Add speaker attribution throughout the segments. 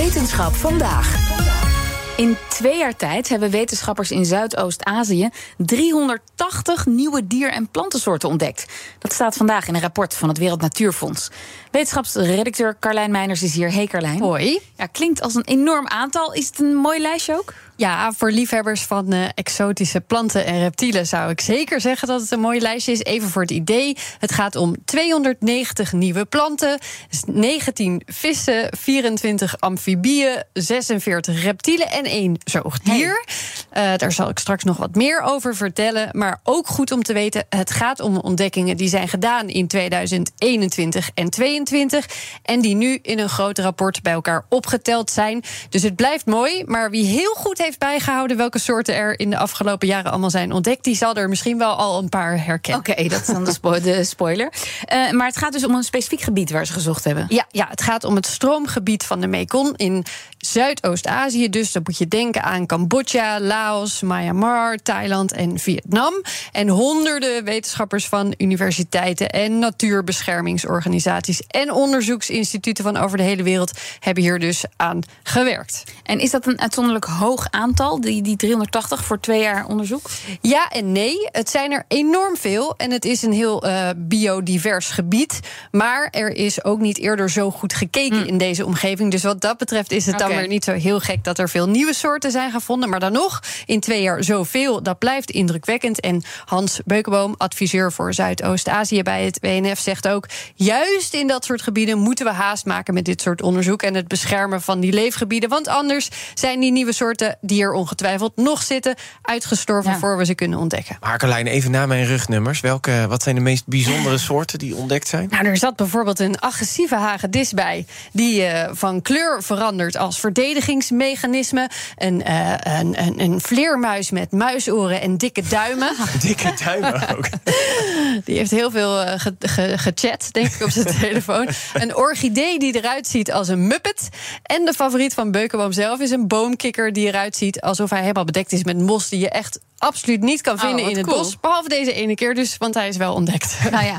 Speaker 1: Wetenschap vandaag. In twee jaar tijd hebben wetenschappers in Zuidoost-Azië 380 nieuwe dier- en plantensoorten ontdekt. Dat staat vandaag in een rapport van het Wereld Natuurfonds. Wetenschapsredacteur Carlijn Meiners is hier. Hey Carlijn.
Speaker 2: Hoi.
Speaker 1: Ja, klinkt als een enorm aantal. Is het een mooi lijstje ook?
Speaker 2: Ja, voor liefhebbers van uh, exotische planten en reptielen zou ik zeker zeggen dat het een mooi lijstje is. Even voor het idee: het gaat om 290 nieuwe planten, 19 vissen, 24 amfibieën, 46 reptielen en één zoogdier. Hey. Uh, daar zal ik straks nog wat meer over vertellen. Maar ook goed om te weten: het gaat om ontdekkingen die zijn gedaan in 2021 en 2022 en die nu in een groot rapport bij elkaar opgeteld zijn. Dus het blijft mooi, maar wie heel goed heeft heeft bijgehouden welke soorten er in de afgelopen jaren allemaal zijn ontdekt, die zal er misschien wel al een paar herkennen.
Speaker 1: Oké, okay, dat is dan de, spo de spoiler. Uh, maar het gaat dus om een specifiek gebied waar ze gezocht hebben.
Speaker 2: Ja, ja het gaat om het stroomgebied van de Mekong in Zuidoost-Azië. Dus dan moet je denken aan Cambodja, Laos, Myanmar, Thailand en Vietnam. En honderden wetenschappers van universiteiten en natuurbeschermingsorganisaties en onderzoeksinstituten van over de hele wereld hebben hier dus aan gewerkt.
Speaker 1: En is dat een uitzonderlijk hoog aantal, die, die 380 voor twee jaar onderzoek?
Speaker 2: Ja en nee. Het zijn er enorm veel en het is een heel uh, biodivers gebied. Maar er is ook niet eerder zo goed gekeken mm. in deze omgeving. Dus wat dat betreft is het okay. dan weer niet zo heel gek dat er veel nieuwe soorten zijn gevonden. Maar dan nog, in twee jaar zoveel, dat blijft indrukwekkend. En Hans Beukenboom, adviseur voor Zuidoost-Azië bij het WNF, zegt ook: juist in dat soort gebieden moeten we haast maken met dit soort onderzoek en het beschermen van die leefgebieden. Want anders zijn die nieuwe soorten die er ongetwijfeld nog zitten, uitgestorven ja. voor we ze kunnen ontdekken.
Speaker 3: Maar Carlijn, even na mijn rugnummers. Welke, wat zijn de meest bijzondere soorten die ontdekt zijn?
Speaker 2: Nou, er zat bijvoorbeeld een agressieve hagedis bij, die uh, van kleur verandert als verdedigingsmechanisme. Een, uh, een, een, een, vleermuis met muisoren en dikke duimen.
Speaker 3: dikke duimen ook.
Speaker 2: die heeft heel veel uh, ge, ge, gechat, denk ik, op zijn telefoon. Een orchidee die eruit ziet als een muppet. En de favoriet van Beukenboom zelf is een boomkikker die eruit ziet alsof hij helemaal bedekt is met mos die je echt absoluut niet kan vinden
Speaker 1: oh,
Speaker 2: in het
Speaker 1: cool.
Speaker 2: bos. Behalve deze ene keer dus, want hij is wel ontdekt.
Speaker 1: Nou ja.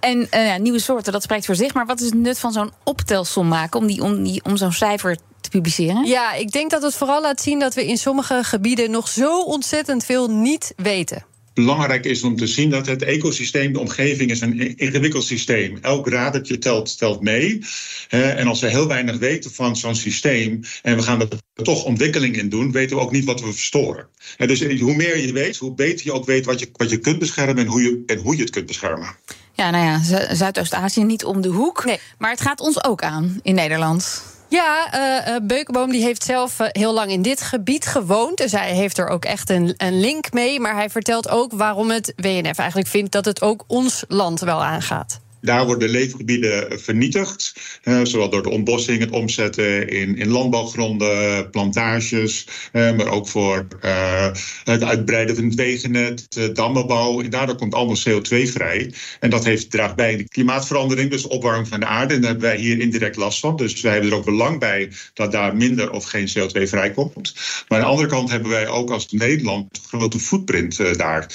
Speaker 1: En uh, ja, nieuwe soorten, dat spreekt voor zich. Maar wat is het nut van zo'n optelsom maken om, die, om, die, om zo'n cijfer te publiceren?
Speaker 2: Ja, ik denk dat het vooral laat zien dat we in sommige gebieden nog zo ontzettend veel niet weten
Speaker 4: belangrijk is om te zien dat het ecosysteem, de omgeving, is een ingewikkeld systeem. Elk radertje telt, telt mee. en als we heel weinig weten van zo'n systeem en we gaan er toch ontwikkeling in doen, weten we ook niet wat we verstoren. dus hoe meer je weet, hoe beter je ook weet wat je, wat je kunt beschermen en hoe je, en hoe je het kunt beschermen.
Speaker 1: Ja, nou ja, Zuidoost-Azië niet om de hoek.
Speaker 2: Nee.
Speaker 1: Maar het gaat ons ook aan in Nederland.
Speaker 2: Ja, uh, Beukenboom die heeft zelf uh, heel lang in dit gebied gewoond. Dus hij heeft er ook echt een, een link mee. Maar hij vertelt ook waarom het WNF eigenlijk vindt dat het ook ons land wel aangaat.
Speaker 4: Daar worden leefgebieden vernietigd, zowel door de ontbossing, het omzetten in, in landbouwgronden, plantages, uh, maar ook voor uh, het uitbreiden van het wegennet, dammenbouw. En daardoor komt allemaal CO2 vrij. En dat heeft, draagt bij de klimaatverandering, dus opwarming van de aarde. En daar hebben wij hier indirect last van. Dus wij hebben er ook belang bij dat daar minder of geen CO2 vrijkomt. Maar aan de andere kant hebben wij ook als Nederland een grote footprint daar.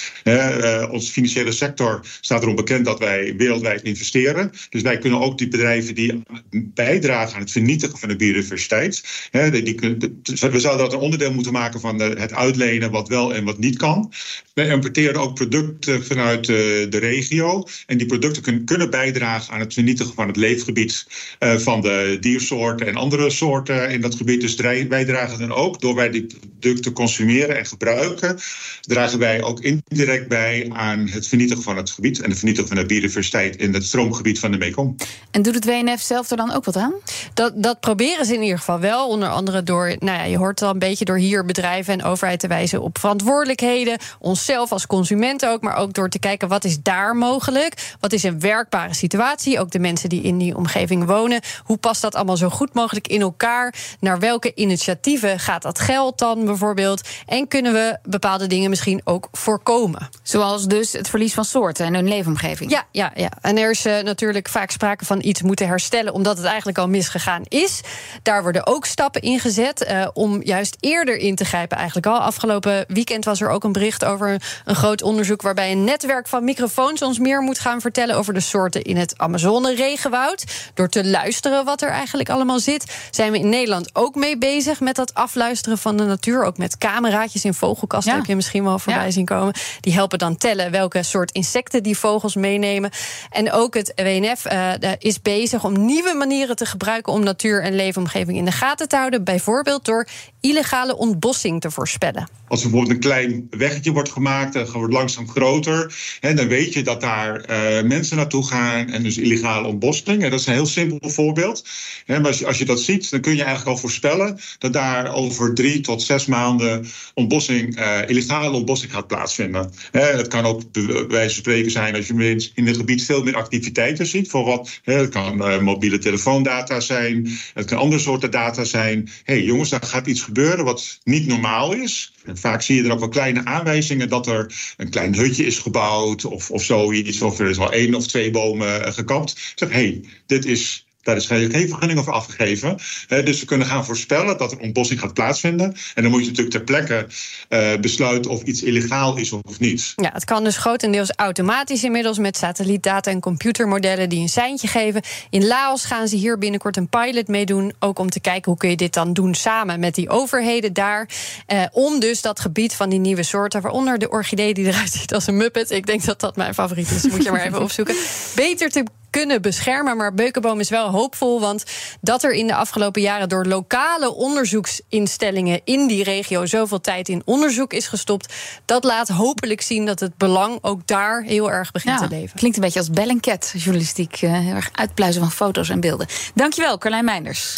Speaker 4: onze financiële sector staat erom bekend dat wij wereldwijd investeren. Dus wij kunnen ook die bedrijven die bijdragen aan het vernietigen van de biodiversiteit. Hè, die we zouden dat een onderdeel moeten maken van de, het uitlenen wat wel en wat niet kan. Wij importeren ook producten vanuit de, de regio. En die producten kunnen, bijdragen aan het vernietigen van het leefgebied uh, van de diersoorten en andere soorten in dat gebied. Dus wij dragen dan ook, door wij die producten consumeren en gebruiken, dragen wij ook indirect bij aan het vernietigen van het gebied en het vernietigen van de biodiversiteit in het stroomgebied van de Mekong.
Speaker 1: En doet het WNF zelf er dan ook wat aan?
Speaker 2: Dat, dat proberen ze in ieder geval wel. Onder andere door, nou ja, je hoort al een beetje door hier bedrijven en overheid te wijzen op verantwoordelijkheden. Onszelf als consumenten ook, maar ook door te kijken wat is daar mogelijk. Wat is een werkbare situatie? Ook de mensen die in die omgeving wonen. Hoe past dat allemaal zo goed mogelijk in elkaar? Naar welke initiatieven gaat dat geld dan bijvoorbeeld? En kunnen we bepaalde dingen misschien ook voorkomen?
Speaker 1: Zoals dus het verlies van soorten en hun leefomgeving.
Speaker 2: Ja, ja, ja. En er is uh, natuurlijk vaak sprake van iets moeten herstellen omdat het eigenlijk al misgegaan is. Daar worden ook stappen in gezet uh, om juist eerder in te grijpen. Eigenlijk al afgelopen weekend was er ook een bericht over een groot onderzoek waarbij een netwerk van microfoons ons meer moet gaan vertellen over de soorten in het Amazone-regenwoud. Door te luisteren wat er eigenlijk allemaal zit, zijn we in Nederland ook mee bezig met dat afluisteren van de natuur. Ook met cameraatjes in vogelkasten ja. heb je misschien wel voorbij ja. zien komen. Die helpen dan tellen welke soort insecten die vogels meenemen. En ook het WNF uh, is bezig om nieuwe manieren te gebruiken om natuur en leefomgeving in de gaten te houden. Bijvoorbeeld door illegale ontbossing te voorspellen.
Speaker 4: Als er bijvoorbeeld een klein weggetje wordt gemaakt en wordt langzaam groter, hè, dan weet je dat daar uh, mensen naartoe gaan en dus illegale ontbossing. En dat is een heel simpel voorbeeld. Hè, maar als je, als je dat ziet, dan kun je eigenlijk al voorspellen dat daar over drie tot zes maanden ontbossing, uh, illegale ontbossing gaat plaatsvinden. Het kan ook bij wijze van spreken zijn als je in het gebied veel meer activiteiten ziet. Voor wat, het kan uh, mobiele telefoondata zijn, het kan andere soorten data zijn. Hé hey, jongens, daar gaat iets gebeuren wat niet normaal is. Vaak zie je er ook wel kleine aanwijzingen dat er een klein hutje is gebouwd of, of zoiets. Of er is al één of twee bomen gekapt. Zeg, hé, hey, dit is daar is geen vergunning over afgegeven. Uh, dus we kunnen gaan voorspellen dat er ontbossing gaat plaatsvinden. En dan moet je natuurlijk ter plekke uh, besluiten of iets illegaal is of niet.
Speaker 2: Ja, het kan dus grotendeels automatisch inmiddels met satellietdata en computermodellen die een seintje geven. In Laos gaan ze hier binnenkort een pilot meedoen. Ook om te kijken hoe kun je dit dan doen samen met die overheden daar. Uh, om dus dat gebied van die nieuwe soorten, waaronder de orchidee die eruit ziet als een muppet. Ik denk dat dat mijn favoriet is. Moet je maar even opzoeken. Beter te kunnen beschermen. Maar Beukenboom is wel hoopvol, want dat er in de afgelopen jaren door lokale onderzoeksinstellingen in die regio zoveel tijd in onderzoek is gestopt, dat laat hopelijk zien dat het belang ook daar heel erg begint
Speaker 1: ja,
Speaker 2: te leven.
Speaker 1: Klinkt een beetje als Bellingcat journalistiek, uh, heel erg uitpluizen van foto's en beelden. Dankjewel, Carlijn Meinders.